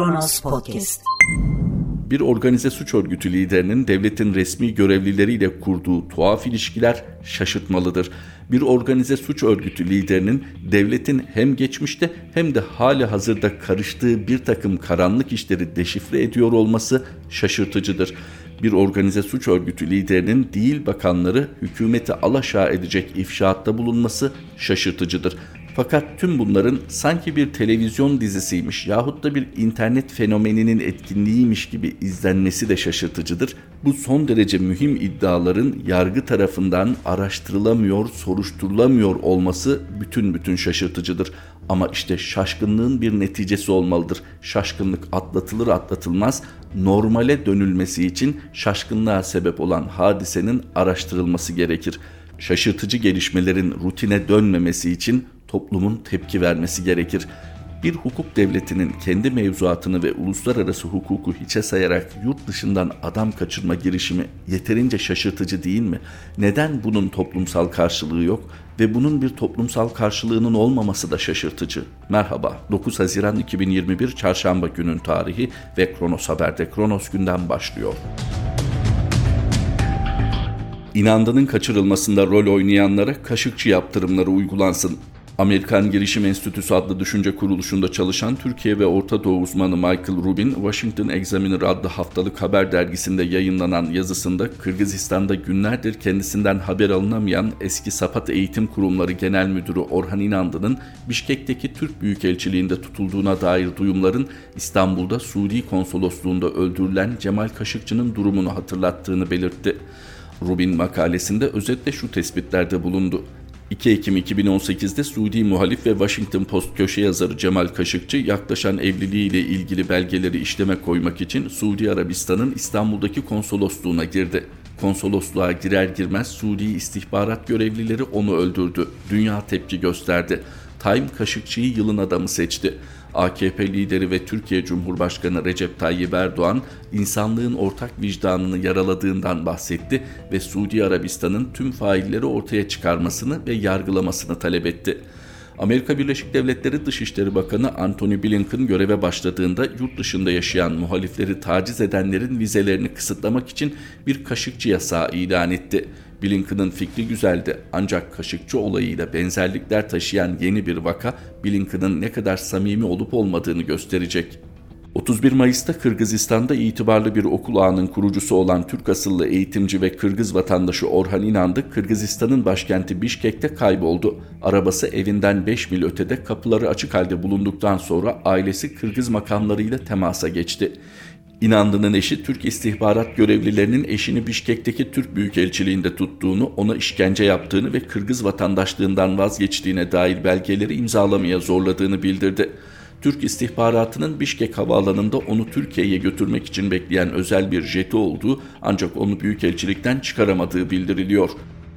Kronos Podcast. Bir organize suç örgütü liderinin devletin resmi görevlileriyle kurduğu tuhaf ilişkiler şaşırtmalıdır. Bir organize suç örgütü liderinin devletin hem geçmişte hem de hali hazırda karıştığı bir takım karanlık işleri deşifre ediyor olması şaşırtıcıdır bir organize suç örgütü liderinin değil bakanları hükümeti alaşağı edecek ifşaatta bulunması şaşırtıcıdır. Fakat tüm bunların sanki bir televizyon dizisiymiş yahut da bir internet fenomeninin etkinliğiymiş gibi izlenmesi de şaşırtıcıdır. Bu son derece mühim iddiaların yargı tarafından araştırılamıyor, soruşturulamıyor olması bütün bütün şaşırtıcıdır. Ama işte şaşkınlığın bir neticesi olmalıdır. Şaşkınlık atlatılır atlatılmaz normale dönülmesi için şaşkınlığa sebep olan hadisenin araştırılması gerekir. Şaşırtıcı gelişmelerin rutine dönmemesi için toplumun tepki vermesi gerekir. Bir hukuk devletinin kendi mevzuatını ve uluslararası hukuku hiçe sayarak yurt dışından adam kaçırma girişimi yeterince şaşırtıcı değil mi? Neden bunun toplumsal karşılığı yok ve bunun bir toplumsal karşılığının olmaması da şaşırtıcı. Merhaba, 9 Haziran 2021 Çarşamba günün tarihi ve Kronos Haber'de Kronos günden başlıyor. İnandının kaçırılmasında rol oynayanlara kaşıkçı yaptırımları uygulansın. Amerikan Girişim Enstitüsü adlı düşünce kuruluşunda çalışan Türkiye ve Orta Doğu uzmanı Michael Rubin, Washington Examiner adlı haftalık haber dergisinde yayınlanan yazısında Kırgızistan'da günlerdir kendisinden haber alınamayan eski Sapat Eğitim Kurumları Genel Müdürü Orhan İnandı'nın Bişkek'teki Türk Büyükelçiliğinde tutulduğuna dair duyumların İstanbul'da Suudi Konsolosluğunda öldürülen Cemal Kaşıkçı'nın durumunu hatırlattığını belirtti. Rubin makalesinde özetle şu tespitlerde bulundu. 2 Ekim 2018'de Suudi muhalif ve Washington Post köşe yazarı Cemal Kaşıkçı yaklaşan evliliğiyle ilgili belgeleri işleme koymak için Suudi Arabistan'ın İstanbul'daki konsolosluğuna girdi. Konsolosluğa girer girmez Suudi istihbarat görevlileri onu öldürdü. Dünya tepki gösterdi. Time Kaşıkçı'yı yılın adamı seçti. AKP lideri ve Türkiye Cumhurbaşkanı Recep Tayyip Erdoğan insanlığın ortak vicdanını yaraladığından bahsetti ve Suudi Arabistan'ın tüm failleri ortaya çıkarmasını ve yargılamasını talep etti. Amerika Birleşik Devletleri Dışişleri Bakanı Antony Blinken göreve başladığında yurt dışında yaşayan muhalifleri taciz edenlerin vizelerini kısıtlamak için bir kaşıkçı yasağı ilan etti. Blinken'ın fikri güzeldi ancak Kaşıkçı olayıyla benzerlikler taşıyan yeni bir vaka Blinken'ın ne kadar samimi olup olmadığını gösterecek. 31 Mayıs'ta Kırgızistan'da itibarlı bir okul ağının kurucusu olan Türk asıllı eğitimci ve Kırgız vatandaşı Orhan İnandı, Kırgızistan'ın başkenti Bişkek'te kayboldu. Arabası evinden 5 mil ötede kapıları açık halde bulunduktan sonra ailesi Kırgız makamlarıyla temasa geçti. İnandı'nın eşi Türk istihbarat görevlilerinin eşini Bişkek'teki Türk Büyükelçiliğinde tuttuğunu, ona işkence yaptığını ve Kırgız vatandaşlığından vazgeçtiğine dair belgeleri imzalamaya zorladığını bildirdi. Türk istihbaratının Bişkek havaalanında onu Türkiye'ye götürmek için bekleyen özel bir jeti olduğu ancak onu büyükelçilikten çıkaramadığı bildiriliyor.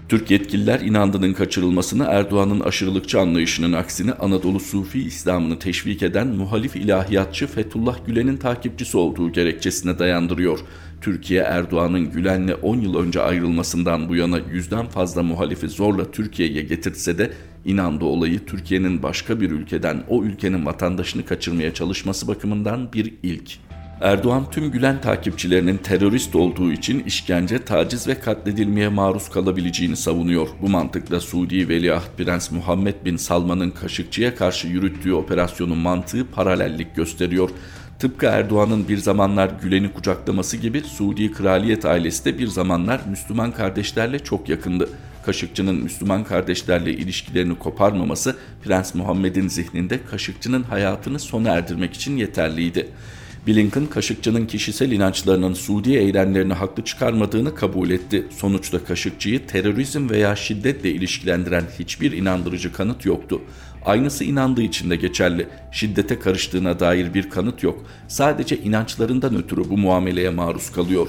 Türk yetkililer inandının kaçırılmasını Erdoğan'ın aşırılıkçı anlayışının aksine Anadolu Sufi İslam'ını teşvik eden muhalif ilahiyatçı Fethullah Gülen'in takipçisi olduğu gerekçesine dayandırıyor. Türkiye Erdoğan'ın Gülen'le 10 yıl önce ayrılmasından bu yana yüzden fazla muhalifi zorla Türkiye'ye getirse de inandı olayı Türkiye'nin başka bir ülkeden o ülkenin vatandaşını kaçırmaya çalışması bakımından bir ilk. Erdoğan tüm Gülen takipçilerinin terörist olduğu için işkence, taciz ve katledilmeye maruz kalabileceğini savunuyor. Bu mantıkla Suudi Veliaht Prens Muhammed Bin Salman'ın Kaşıkçı'ya karşı yürüttüğü operasyonun mantığı paralellik gösteriyor. Tıpkı Erdoğan'ın bir zamanlar Gülen'i kucaklaması gibi Suudi kraliyet ailesi de bir zamanlar Müslüman kardeşlerle çok yakındı. Kaşıkçı'nın Müslüman kardeşlerle ilişkilerini koparmaması Prens Muhammed'in zihninde Kaşıkçı'nın hayatını sona erdirmek için yeterliydi. Blinken, Kaşıkçı'nın kişisel inançlarının Suudi eylemlerini haklı çıkarmadığını kabul etti. Sonuçta Kaşıkçı'yı terörizm veya şiddetle ilişkilendiren hiçbir inandırıcı kanıt yoktu. Aynısı inandığı için de geçerli. Şiddete karıştığına dair bir kanıt yok. Sadece inançlarından ötürü bu muameleye maruz kalıyor.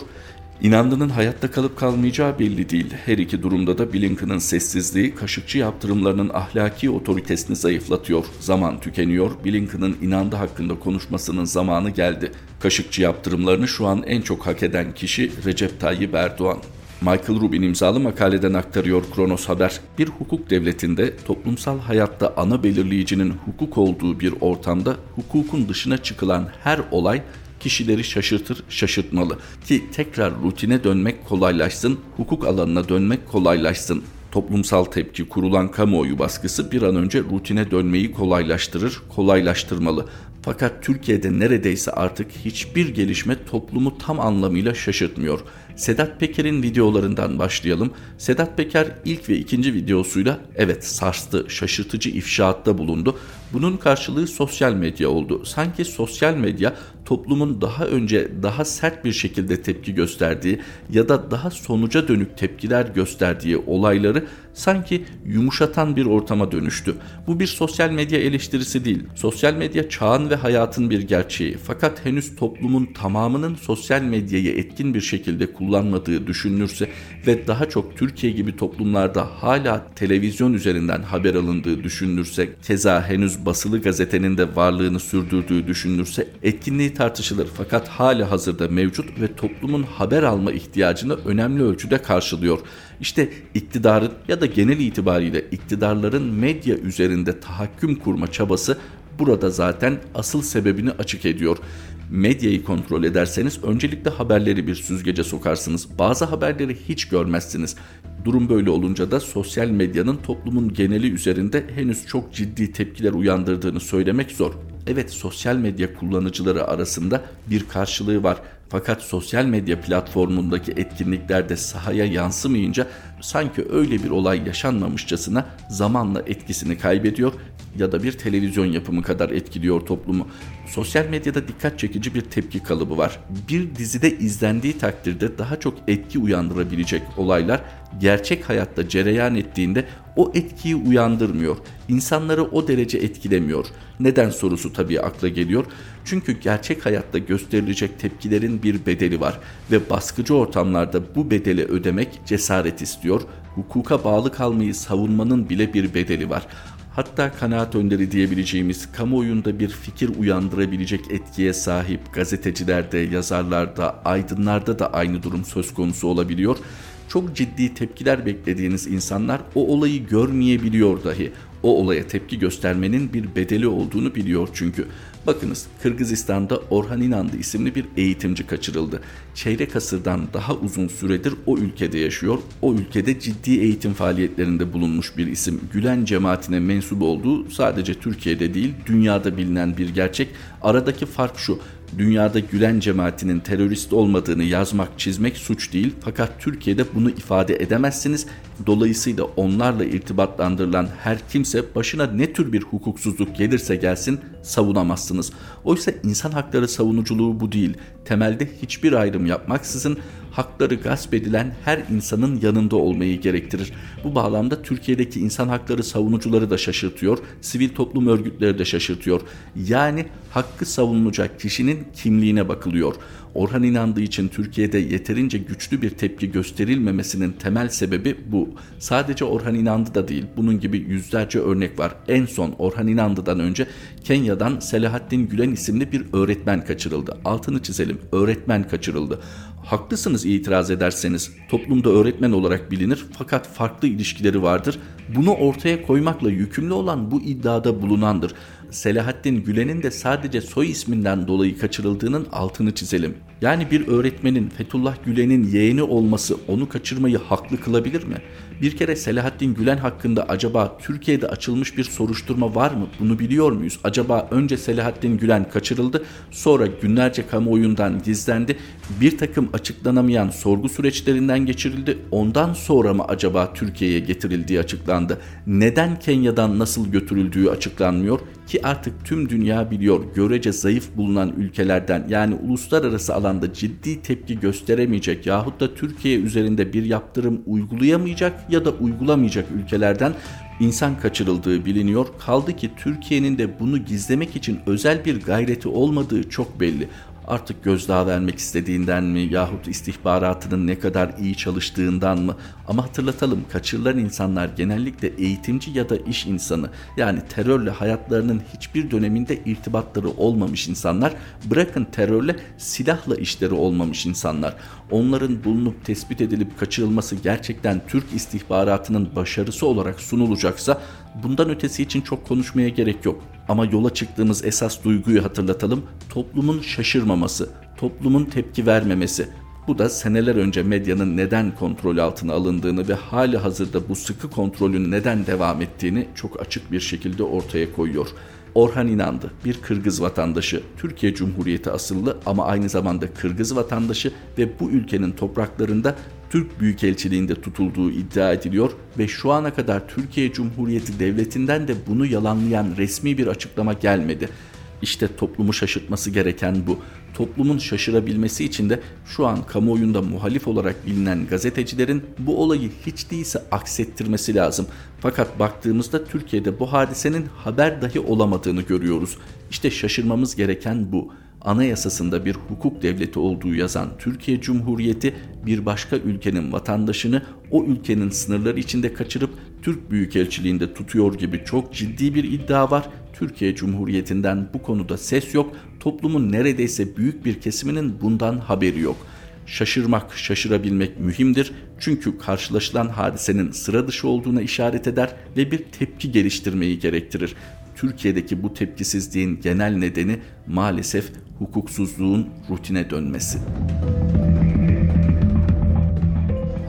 İnandığının hayatta kalıp kalmayacağı belli değil. Her iki durumda da Blinken'ın sessizliği Kaşıkçı yaptırımlarının ahlaki otoritesini zayıflatıyor. Zaman tükeniyor. Blinken'ın inandı hakkında konuşmasının zamanı geldi. Kaşıkçı yaptırımlarını şu an en çok hak eden kişi Recep Tayyip Erdoğan. Michael Rubin imzalı makaleden aktarıyor Kronos Haber. Bir hukuk devletinde toplumsal hayatta ana belirleyicinin hukuk olduğu bir ortamda hukukun dışına çıkılan her olay kişileri şaşırtır, şaşırtmalı. Ki tekrar rutine dönmek kolaylaşsın, hukuk alanına dönmek kolaylaşsın. Toplumsal tepki, kurulan kamuoyu baskısı bir an önce rutine dönmeyi kolaylaştırır, kolaylaştırmalı. Fakat Türkiye'de neredeyse artık hiçbir gelişme toplumu tam anlamıyla şaşırtmıyor. Sedat Peker'in videolarından başlayalım. Sedat Peker ilk ve ikinci videosuyla evet sarstı, şaşırtıcı ifşaatta bulundu. Bunun karşılığı sosyal medya oldu. Sanki sosyal medya toplumun daha önce daha sert bir şekilde tepki gösterdiği ya da daha sonuca dönük tepkiler gösterdiği olayları sanki yumuşatan bir ortama dönüştü. Bu bir sosyal medya eleştirisi değil. Sosyal medya çağın ve hayatın bir gerçeği. Fakat henüz toplumun tamamının sosyal medyayı etkin bir şekilde kullanmadığı düşünülürse ve daha çok Türkiye gibi toplumlarda hala televizyon üzerinden haber alındığı düşünülürse, keza henüz basılı gazetenin de varlığını sürdürdüğü düşünülürse etkinliği tartışılır. Fakat hali hazırda mevcut ve toplumun haber alma ihtiyacını önemli ölçüde karşılıyor. İşte iktidarın ya da genel itibariyle iktidarların medya üzerinde tahakküm kurma çabası burada zaten asıl sebebini açık ediyor. Medyayı kontrol ederseniz öncelikle haberleri bir süzgece sokarsınız. Bazı haberleri hiç görmezsiniz. Durum böyle olunca da sosyal medyanın toplumun geneli üzerinde henüz çok ciddi tepkiler uyandırdığını söylemek zor. Evet sosyal medya kullanıcıları arasında bir karşılığı var. Fakat sosyal medya platformundaki etkinlikler de sahaya yansımayınca sanki öyle bir olay yaşanmamışçasına zamanla etkisini kaybediyor ya da bir televizyon yapımı kadar etkiliyor toplumu. Sosyal medyada dikkat çekici bir tepki kalıbı var. Bir dizide izlendiği takdirde daha çok etki uyandırabilecek olaylar gerçek hayatta cereyan ettiğinde o etkiyi uyandırmıyor. İnsanları o derece etkilemiyor. Neden sorusu tabii akla geliyor. Çünkü gerçek hayatta gösterilecek tepkilerin bir bedeli var ve baskıcı ortamlarda bu bedeli ödemek cesaret istiyor. Hukuka bağlı kalmayı savunmanın bile bir bedeli var hatta kanaat önderi diyebileceğimiz kamuoyunda bir fikir uyandırabilecek etkiye sahip gazetecilerde, yazarlarda, aydınlarda da aynı durum söz konusu olabiliyor. Çok ciddi tepkiler beklediğiniz insanlar o olayı görmeyebiliyor dahi. O olaya tepki göstermenin bir bedeli olduğunu biliyor çünkü. Bakınız Kırgızistan'da Orhan İnandı isimli bir eğitimci kaçırıldı. Çeyrek asırdan daha uzun süredir o ülkede yaşıyor. O ülkede ciddi eğitim faaliyetlerinde bulunmuş bir isim. Gülen cemaatine mensup olduğu sadece Türkiye'de değil dünyada bilinen bir gerçek. Aradaki fark şu dünyada Gülen cemaatinin terörist olmadığını yazmak, çizmek suç değil. Fakat Türkiye'de bunu ifade edemezsiniz. Dolayısıyla onlarla irtibatlandırılan her kimse başına ne tür bir hukuksuzluk gelirse gelsin savunamazsınız. Oysa insan hakları savunuculuğu bu değil. Temelde hiçbir ayrım yapmaksızın hakları gasp edilen her insanın yanında olmayı gerektirir. Bu bağlamda Türkiye'deki insan hakları savunucuları da şaşırtıyor, sivil toplum örgütleri de şaşırtıyor. Yani hakkı savunulacak kişinin kimliğine bakılıyor. Orhan inandığı için Türkiye'de yeterince güçlü bir tepki gösterilmemesinin temel sebebi bu. Sadece Orhan inandı da değil. Bunun gibi yüzlerce örnek var. En son Orhan inandıdan önce Kenya'dan Selahattin Gülen isimli bir öğretmen kaçırıldı. Altını çizelim. Öğretmen kaçırıldı. Haklısınız itiraz ederseniz. Toplumda öğretmen olarak bilinir fakat farklı ilişkileri vardır. Bunu ortaya koymakla yükümlü olan bu iddiada bulunandır. Selahattin Gülen'in de sadece soy isminden dolayı kaçırıldığının altını çizelim. Yani bir öğretmenin Fethullah Gülen'in yeğeni olması onu kaçırmayı haklı kılabilir mi? Bir kere Selahattin Gülen hakkında acaba Türkiye'de açılmış bir soruşturma var mı? Bunu biliyor muyuz? Acaba önce Selahattin Gülen kaçırıldı, sonra günlerce kamuoyundan gizlendi, bir takım açıklanamayan sorgu süreçlerinden geçirildi, ondan sonra mı acaba Türkiye'ye getirildiği açıklandı? Neden Kenya'dan nasıl götürüldüğü açıklanmıyor ki artık tüm dünya biliyor görece zayıf bulunan ülkelerden yani uluslararası alanda ciddi tepki gösteremeyecek yahut da Türkiye üzerinde bir yaptırım uygulayamayacak ya da uygulamayacak ülkelerden insan kaçırıldığı biliniyor. Kaldı ki Türkiye'nin de bunu gizlemek için özel bir gayreti olmadığı çok belli. Artık gözdağı vermek istediğinden mi yahut istihbaratının ne kadar iyi çalıştığından mı? Ama hatırlatalım kaçırılan insanlar genellikle eğitimci ya da iş insanı yani terörle hayatlarının hiçbir döneminde irtibatları olmamış insanlar bırakın terörle silahla işleri olmamış insanlar. Onların bulunup tespit edilip kaçırılması gerçekten Türk istihbaratının başarısı olarak sunulacaksa bundan ötesi için çok konuşmaya gerek yok. Ama yola çıktığımız esas duyguyu hatırlatalım. Toplumun şaşırmaması, toplumun tepki vermemesi. Bu da seneler önce medyanın neden kontrol altına alındığını ve hali hazırda bu sıkı kontrolün neden devam ettiğini çok açık bir şekilde ortaya koyuyor. Orhan İnandı bir Kırgız vatandaşı, Türkiye Cumhuriyeti asıllı ama aynı zamanda Kırgız vatandaşı ve bu ülkenin topraklarında Türk Büyükelçiliğinde tutulduğu iddia ediliyor ve şu ana kadar Türkiye Cumhuriyeti Devleti'nden de bunu yalanlayan resmi bir açıklama gelmedi. İşte toplumu şaşırtması gereken bu. Toplumun şaşırabilmesi için de şu an kamuoyunda muhalif olarak bilinen gazetecilerin bu olayı hiç değilse aksettirmesi lazım. Fakat baktığımızda Türkiye'de bu hadisenin haber dahi olamadığını görüyoruz. İşte şaşırmamız gereken bu anayasasında bir hukuk devleti olduğu yazan Türkiye Cumhuriyeti bir başka ülkenin vatandaşını o ülkenin sınırları içinde kaçırıp Türk Büyükelçiliğinde tutuyor gibi çok ciddi bir iddia var. Türkiye Cumhuriyeti'nden bu konuda ses yok. Toplumun neredeyse büyük bir kesiminin bundan haberi yok. Şaşırmak, şaşırabilmek mühimdir. Çünkü karşılaşılan hadisenin sıra dışı olduğuna işaret eder ve bir tepki geliştirmeyi gerektirir. Türkiye'deki bu tepkisizliğin genel nedeni maalesef hukuksuzluğun rutine dönmesi.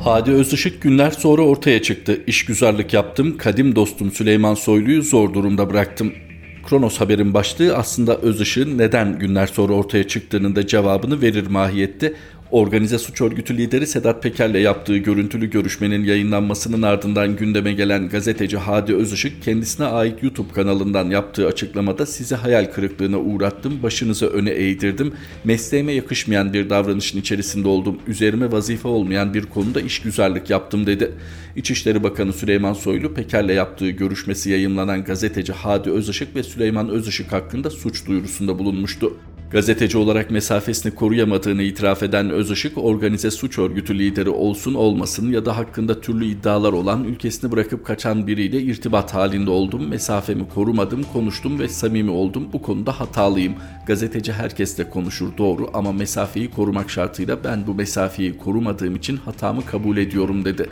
Hadi Özışık günler sonra ortaya çıktı. İşgüzarlık yaptım, kadim dostum Süleyman Soylu'yu zor durumda bıraktım. Kronos haberin başlığı aslında Özışık'ın neden günler sonra ortaya çıktığının da cevabını verir mahiyette. Organize suç örgütü lideri Sedat Peker'le yaptığı görüntülü görüşmenin yayınlanmasının ardından gündeme gelen gazeteci Hadi Özışık kendisine ait YouTube kanalından yaptığı açıklamada sizi hayal kırıklığına uğrattım, başınızı öne eğdirdim, mesleğime yakışmayan bir davranışın içerisinde oldum, üzerime vazife olmayan bir konuda işgüzarlık yaptım dedi. İçişleri Bakanı Süleyman Soylu Peker'le yaptığı görüşmesi yayınlanan gazeteci Hadi Özışık ve Süleyman Özışık hakkında suç duyurusunda bulunmuştu. Gazeteci olarak mesafesini koruyamadığını itiraf eden Özışık, organize suç örgütü lideri olsun olmasın ya da hakkında türlü iddialar olan ülkesini bırakıp kaçan biriyle irtibat halinde oldum, mesafemi korumadım, konuştum ve samimi oldum. Bu konuda hatalıyım. Gazeteci herkesle konuşur doğru ama mesafeyi korumak şartıyla ben bu mesafeyi korumadığım için hatamı kabul ediyorum dedi.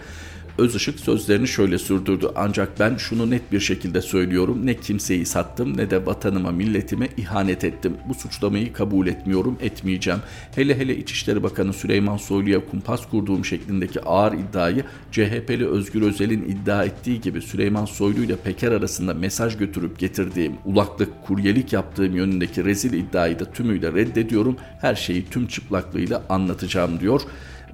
Özışık sözlerini şöyle sürdürdü. Ancak ben şunu net bir şekilde söylüyorum. Ne kimseyi sattım ne de vatanıma milletime ihanet ettim. Bu suçlamayı kabul etmiyorum, etmeyeceğim. Hele hele İçişleri Bakanı Süleyman Soylu'ya kumpas kurduğum şeklindeki ağır iddiayı CHP'li Özgür Özel'in iddia ettiği gibi Süleyman Soylu ile Peker arasında mesaj götürüp getirdiğim, ulaklık, kuryelik yaptığım yönündeki rezil iddiayı da tümüyle reddediyorum. Her şeyi tüm çıplaklığıyla anlatacağım diyor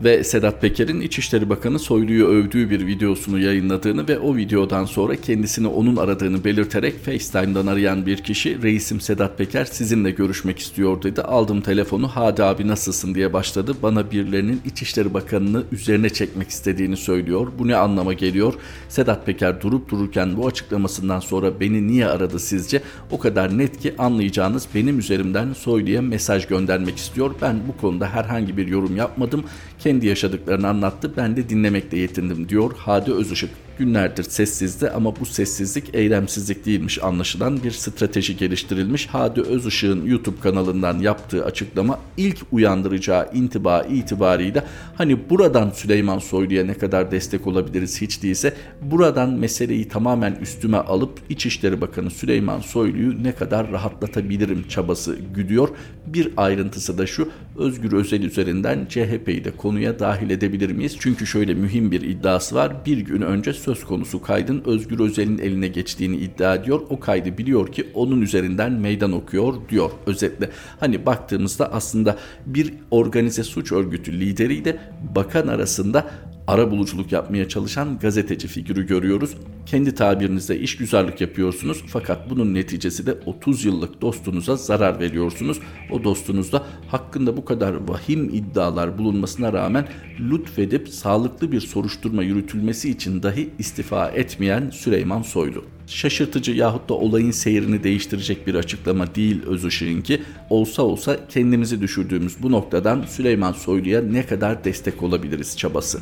ve Sedat Peker'in İçişleri Bakanı Soylu'yu övdüğü bir videosunu yayınladığını ve o videodan sonra kendisini onun aradığını belirterek FaceTime'dan arayan bir kişi reisim Sedat Peker sizinle görüşmek istiyor dedi. Aldım telefonu hadi abi nasılsın diye başladı. Bana birilerinin İçişleri Bakanı'nı üzerine çekmek istediğini söylüyor. Bu ne anlama geliyor? Sedat Peker durup dururken bu açıklamasından sonra beni niye aradı sizce? O kadar net ki anlayacağınız benim üzerimden Soylu'ya mesaj göndermek istiyor. Ben bu konuda herhangi bir yorum yapmadım kendi yaşadıklarını anlattı. Ben de dinlemekle yetindim diyor Hadi Özışık günlerdir sessizdi ama bu sessizlik eylemsizlik değilmiş anlaşılan bir strateji geliştirilmiş. Hadi Özışık'ın YouTube kanalından yaptığı açıklama ilk uyandıracağı intiba itibariyle hani buradan Süleyman Soylu'ya ne kadar destek olabiliriz hiç değilse buradan meseleyi tamamen üstüme alıp İçişleri Bakanı Süleyman Soylu'yu ne kadar rahatlatabilirim çabası güdüyor. Bir ayrıntısı da şu Özgür Özel üzerinden CHP'yi de konuya dahil edebilir miyiz? Çünkü şöyle mühim bir iddiası var. Bir gün önce söz konusu kaydın Özgür Özel'in eline geçtiğini iddia ediyor. O kaydı biliyor ki onun üzerinden meydan okuyor diyor özetle. Hani baktığımızda aslında bir organize suç örgütü lideriyle bakan arasında ara buluculuk yapmaya çalışan gazeteci figürü görüyoruz. Kendi tabirinizde işgüzarlık yapıyorsunuz fakat bunun neticesi de 30 yıllık dostunuza zarar veriyorsunuz. O dostunuzda hakkında bu kadar vahim iddialar bulunmasına rağmen lütfedip sağlıklı bir soruşturma yürütülmesi için dahi istifa etmeyen Süleyman Soylu. Şaşırtıcı yahut da olayın seyrini değiştirecek bir açıklama değil Özışık'ınki. Olsa olsa kendimizi düşürdüğümüz bu noktadan Süleyman Soylu'ya ne kadar destek olabiliriz çabası.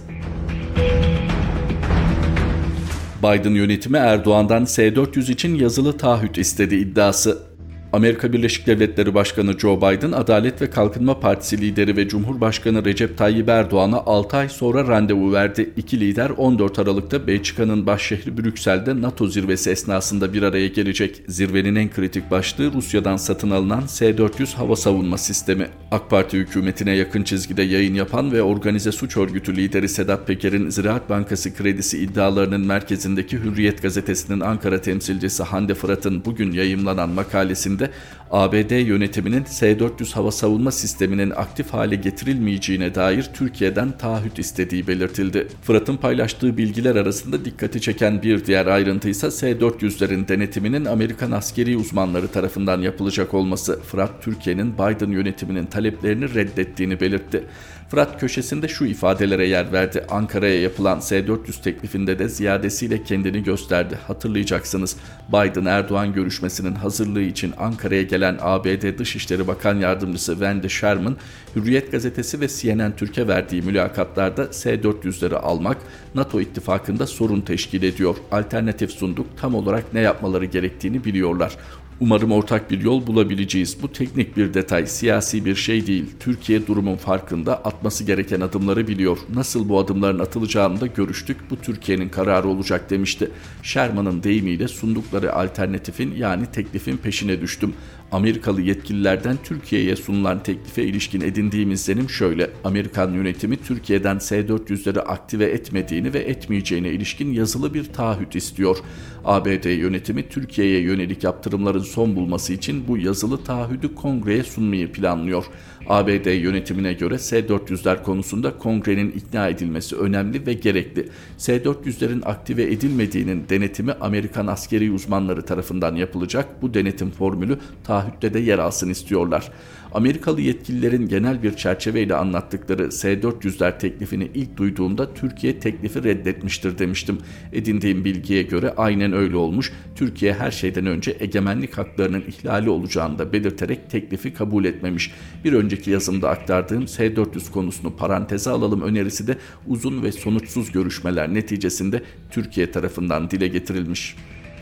Biden yönetimi Erdoğan'dan S-400 için yazılı taahhüt istedi iddiası. Amerika Birleşik Devletleri Başkanı Joe Biden, Adalet ve Kalkınma Partisi lideri ve Cumhurbaşkanı Recep Tayyip Erdoğan'a 6 ay sonra randevu verdi. İki lider 14 Aralık'ta Belçika'nın başşehri Brüksel'de NATO zirvesi esnasında bir araya gelecek. Zirvenin en kritik başlığı Rusya'dan satın alınan S-400 hava savunma sistemi. AK Parti hükümetine yakın çizgide yayın yapan ve organize suç örgütü lideri Sedat Peker'in Ziraat Bankası kredisi iddialarının merkezindeki Hürriyet gazetesinin Ankara temsilcisi Hande Fırat'ın bugün yayımlanan makalesinde The. ABD yönetiminin S-400 hava savunma sisteminin aktif hale getirilmeyeceğine dair Türkiye'den taahhüt istediği belirtildi. Fırat'ın paylaştığı bilgiler arasında dikkati çeken bir diğer ayrıntı ise S-400'lerin denetiminin Amerikan askeri uzmanları tarafından yapılacak olması. Fırat, Türkiye'nin Biden yönetiminin taleplerini reddettiğini belirtti. Fırat köşesinde şu ifadelere yer verdi. Ankara'ya yapılan S-400 teklifinde de ziyadesiyle kendini gösterdi. Hatırlayacaksınız Biden-Erdoğan görüşmesinin hazırlığı için Ankara'ya gelen ABD Dışişleri Bakan Yardımcısı Wendy Sherman, Hürriyet Gazetesi ve CNN Türk'e verdiği mülakatlarda S-400'leri almak NATO ittifakında sorun teşkil ediyor. Alternatif sunduk tam olarak ne yapmaları gerektiğini biliyorlar. Umarım ortak bir yol bulabileceğiz. Bu teknik bir detay, siyasi bir şey değil. Türkiye durumun farkında, atması gereken adımları biliyor. Nasıl bu adımların atılacağını da görüştük. Bu Türkiye'nin kararı olacak demişti. Sherman'ın deyimiyle sundukları alternatifin yani teklifin peşine düştüm. Amerikalı yetkililerden Türkiye'ye sunulan teklife ilişkin edindiğim izlenim şöyle. Amerikan yönetimi Türkiye'den S-400'leri aktive etmediğini ve etmeyeceğine ilişkin yazılı bir taahhüt istiyor. ABD yönetimi Türkiye'ye yönelik yaptırımların son bulması için bu yazılı taahhüdü kongreye sunmayı planlıyor. ABD yönetimine göre S-400'ler konusunda kongrenin ikna edilmesi önemli ve gerekli. S-400'lerin aktive edilmediğinin denetimi Amerikan askeri uzmanları tarafından yapılacak. Bu denetim formülü taahhütte de yer alsın istiyorlar. Amerikalı yetkililerin genel bir çerçeveyle anlattıkları S-400'ler teklifini ilk duyduğumda Türkiye teklifi reddetmiştir demiştim. Edindiğim bilgiye göre aynen öyle olmuş. Türkiye her şeyden önce egemenlik haklarının ihlali olacağını da belirterek teklifi kabul etmemiş. Bir önceki yazımda aktardığım S-400 konusunu paranteze alalım önerisi de uzun ve sonuçsuz görüşmeler neticesinde Türkiye tarafından dile getirilmiş.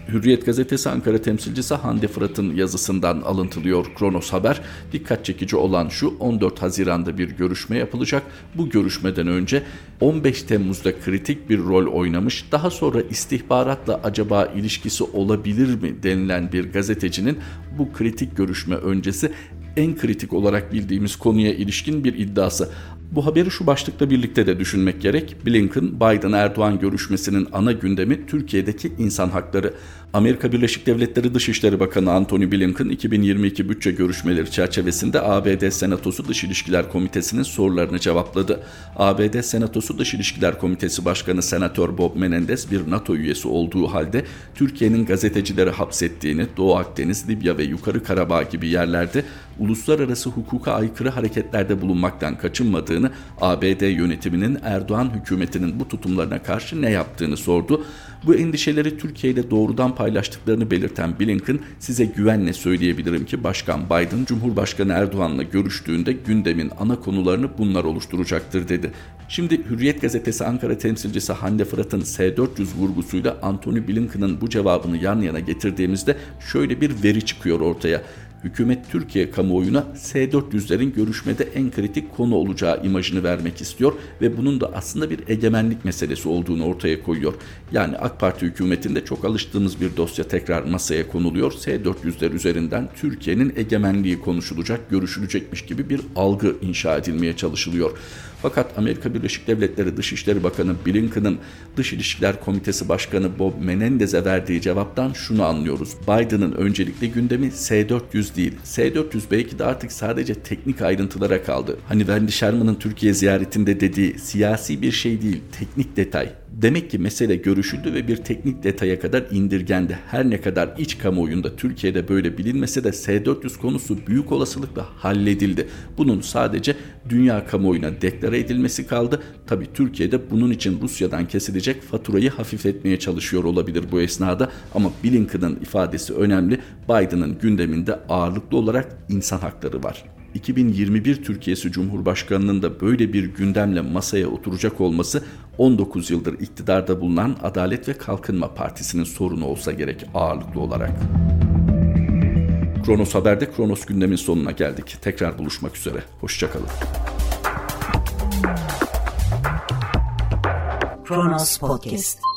Hürriyet gazetesi Ankara temsilcisi Hande Fırat'ın yazısından alıntılıyor Kronos Haber. Dikkat çekici olan şu 14 Haziran'da bir görüşme yapılacak. Bu görüşmeden önce 15 Temmuz'da kritik bir rol oynamış. Daha sonra istihbaratla acaba ilişkisi olabilir mi denilen bir gazetecinin bu kritik görüşme öncesi en kritik olarak bildiğimiz konuya ilişkin bir iddiası. Bu haberi şu başlıkla birlikte de düşünmek gerek. Blinken, Biden-Erdoğan görüşmesinin ana gündemi Türkiye'deki insan hakları. Amerika Birleşik Devletleri Dışişleri Bakanı Antony Blinken 2022 bütçe görüşmeleri çerçevesinde ABD Senatosu Dış İlişkiler Komitesi'nin sorularını cevapladı. ABD Senatosu Dış İlişkiler Komitesi Başkanı Senatör Bob Menendez bir NATO üyesi olduğu halde Türkiye'nin gazetecileri hapsettiğini, Doğu Akdeniz, Libya ve Yukarı Karabağ gibi yerlerde uluslararası hukuka aykırı hareketlerde bulunmaktan kaçınmadığını, ABD yönetiminin Erdoğan hükümetinin bu tutumlarına karşı ne yaptığını sordu. Bu endişeleri Türkiye ile doğrudan paylaştıklarını belirten Blinken size güvenle söyleyebilirim ki Başkan Biden Cumhurbaşkanı Erdoğan'la görüştüğünde gündemin ana konularını bunlar oluşturacaktır dedi. Şimdi Hürriyet gazetesi Ankara temsilcisi Hande Fırat'ın S-400 vurgusuyla Antony Blinken'ın bu cevabını yan yana getirdiğimizde şöyle bir veri çıkıyor ortaya hükümet Türkiye kamuoyuna S-400'lerin görüşmede en kritik konu olacağı imajını vermek istiyor ve bunun da aslında bir egemenlik meselesi olduğunu ortaya koyuyor. Yani AK Parti hükümetinde çok alıştığımız bir dosya tekrar masaya konuluyor. S-400'ler üzerinden Türkiye'nin egemenliği konuşulacak, görüşülecekmiş gibi bir algı inşa edilmeye çalışılıyor. Fakat Amerika Birleşik Devletleri Dışişleri Bakanı Blinken'ın Dış İlişkiler Komitesi Başkanı Bob Menendez'e verdiği cevaptan şunu anlıyoruz. Biden'ın öncelikli gündemi S-400 değil. S-400 belki de artık sadece teknik ayrıntılara kaldı. Hani Wendy Sherman'ın Türkiye ziyaretinde dediği siyasi bir şey değil, teknik detay Demek ki mesele görüşüldü ve bir teknik detaya kadar indirgendi. Her ne kadar iç kamuoyunda Türkiye'de böyle bilinmese de S-400 konusu büyük olasılıkla halledildi. Bunun sadece dünya kamuoyuna deklare edilmesi kaldı. Tabi Türkiye'de bunun için Rusya'dan kesilecek faturayı hafifletmeye çalışıyor olabilir bu esnada ama Blinken'ın ifadesi önemli. Biden'ın gündeminde ağırlıklı olarak insan hakları var. 2021 Türkiye'si Cumhurbaşkanı'nın da böyle bir gündemle masaya oturacak olması 19 yıldır iktidarda bulunan Adalet ve Kalkınma Partisi'nin sorunu olsa gerek ağırlıklı olarak. Kronos Haber'de Kronos gündemin sonuna geldik. Tekrar buluşmak üzere. Hoşçakalın. Kronos Podcast